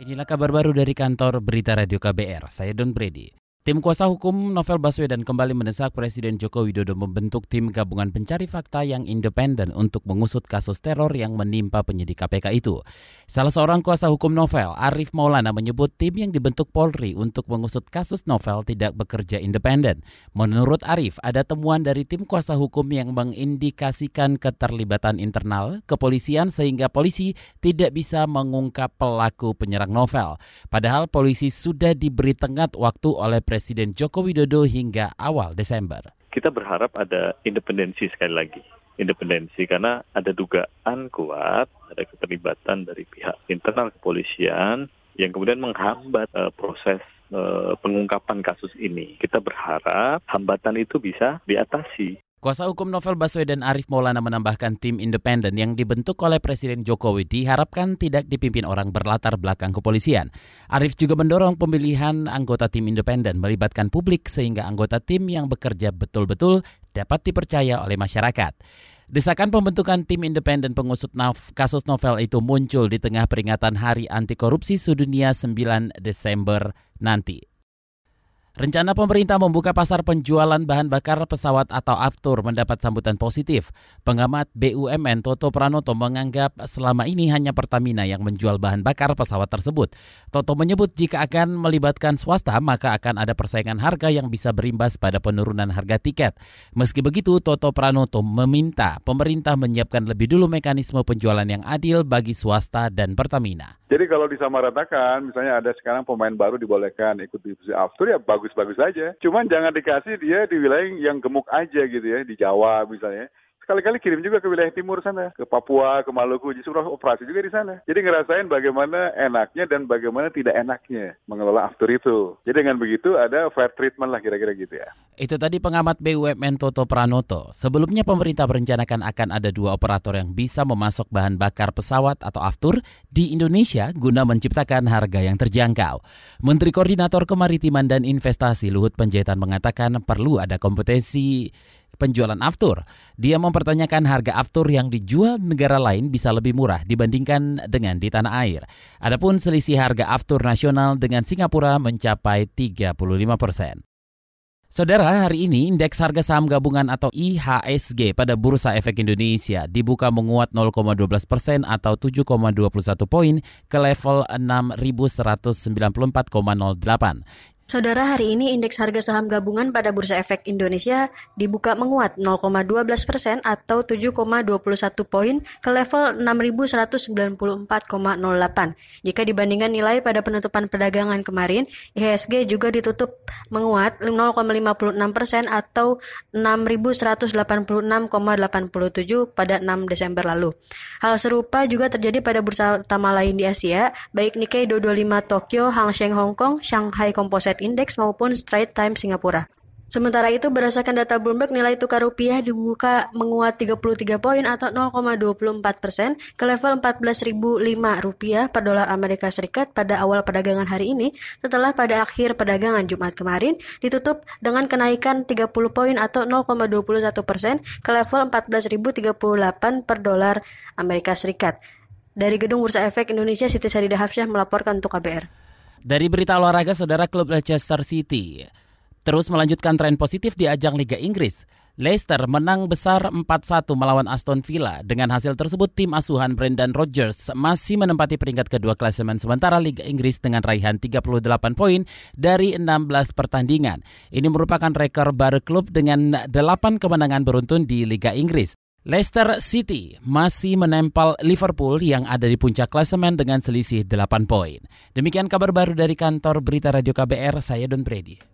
Inilah kabar baru dari kantor Berita Radio KBR. Saya Don Brady. Tim kuasa hukum Novel Baswedan kembali mendesak Presiden Joko Widodo membentuk tim gabungan pencari fakta yang independen untuk mengusut kasus teror yang menimpa penyidik KPK itu. Salah seorang kuasa hukum Novel, Arif Maulana, menyebut tim yang dibentuk Polri untuk mengusut kasus Novel tidak bekerja independen. Menurut Arif, ada temuan dari tim kuasa hukum yang mengindikasikan keterlibatan internal kepolisian sehingga polisi tidak bisa mengungkap pelaku penyerang Novel. Padahal polisi sudah diberi tenggat waktu oleh Presiden Joko Widodo hingga awal Desember. Kita berharap ada independensi sekali lagi. Independensi karena ada dugaan kuat, ada keterlibatan dari pihak internal kepolisian yang kemudian menghambat uh, proses uh, pengungkapan kasus ini. Kita berharap hambatan itu bisa diatasi. Kuasa hukum Novel Baswedan Arif Maulana menambahkan tim independen yang dibentuk oleh Presiden Jokowi diharapkan tidak dipimpin orang berlatar belakang kepolisian. Arif juga mendorong pemilihan anggota tim independen melibatkan publik sehingga anggota tim yang bekerja betul-betul dapat dipercaya oleh masyarakat. Desakan pembentukan tim independen pengusut kasus novel itu muncul di tengah peringatan Hari Anti Korupsi Sedunia 9 Desember nanti. Rencana pemerintah membuka pasar penjualan bahan bakar pesawat atau aftur mendapat sambutan positif. Pengamat BUMN Toto Pranoto menganggap selama ini hanya Pertamina yang menjual bahan bakar pesawat tersebut. Toto menyebut jika akan melibatkan swasta maka akan ada persaingan harga yang bisa berimbas pada penurunan harga tiket. Meski begitu, Toto Pranoto meminta pemerintah menyiapkan lebih dulu mekanisme penjualan yang adil bagi swasta dan Pertamina. Jadi kalau disamaratakan, misalnya ada sekarang pemain baru dibolehkan ikut divisi aftur ya bagus-bagus saja. Cuman jangan dikasih dia di wilayah yang gemuk aja gitu ya, di Jawa misalnya sekali-kali kirim juga ke wilayah timur sana, ke Papua, ke Maluku, justru operasi juga di sana. Jadi ngerasain bagaimana enaknya dan bagaimana tidak enaknya mengelola aftur itu. Jadi dengan begitu ada fair treatment lah kira-kira gitu ya. Itu tadi pengamat BUMN Toto Pranoto. Sebelumnya pemerintah berencanakan akan ada dua operator yang bisa memasok bahan bakar pesawat atau aftur di Indonesia guna menciptakan harga yang terjangkau. Menteri Koordinator Kemaritiman dan Investasi Luhut Panjaitan mengatakan perlu ada kompetensi penjualan aftur. Dia mempertanyakan harga aftur yang dijual negara lain bisa lebih murah dibandingkan dengan di tanah air. Adapun selisih harga aftur nasional dengan Singapura mencapai 35 persen. Saudara, hari ini indeks harga saham gabungan atau IHSG pada Bursa Efek Indonesia dibuka menguat 0,12 persen atau 7,21 poin ke level 6.194,08. Saudara, hari ini indeks harga saham gabungan pada Bursa Efek Indonesia dibuka menguat 0,12 persen atau 7,21 poin ke level 6.194,08. Jika dibandingkan nilai pada penutupan perdagangan kemarin, IHSG juga ditutup menguat 0,56 persen atau 6.186,87 pada 6 Desember lalu. Hal serupa juga terjadi pada bursa utama lain di Asia, baik Nikkei 225 Tokyo, Hang Seng Hong Kong, Shanghai Composite Index maupun Straits Times Singapura. Sementara itu, berdasarkan data Bloomberg, nilai tukar rupiah dibuka menguat 33 poin atau 0,24 persen ke level 14.005 rupiah per dolar Amerika Serikat pada awal perdagangan hari ini, setelah pada akhir perdagangan Jumat kemarin ditutup dengan kenaikan 30 poin atau 0,21 persen ke level 14.038 per dolar Amerika Serikat. Dari Gedung Bursa Efek Indonesia, Siti Sarida Hafsyah melaporkan untuk KBR. Dari berita olahraga, saudara klub Leicester City terus melanjutkan tren positif di ajang Liga Inggris. Leicester menang besar 4-1 melawan Aston Villa. Dengan hasil tersebut, tim asuhan Brendan Rodgers masih menempati peringkat kedua klasemen sementara Liga Inggris dengan raihan 38 poin dari 16 pertandingan. Ini merupakan rekor baru klub dengan 8 kemenangan beruntun di Liga Inggris. Leicester City masih menempel Liverpool yang ada di puncak klasemen dengan selisih 8 poin. Demikian kabar baru dari kantor Berita Radio KBR, saya Don Brady.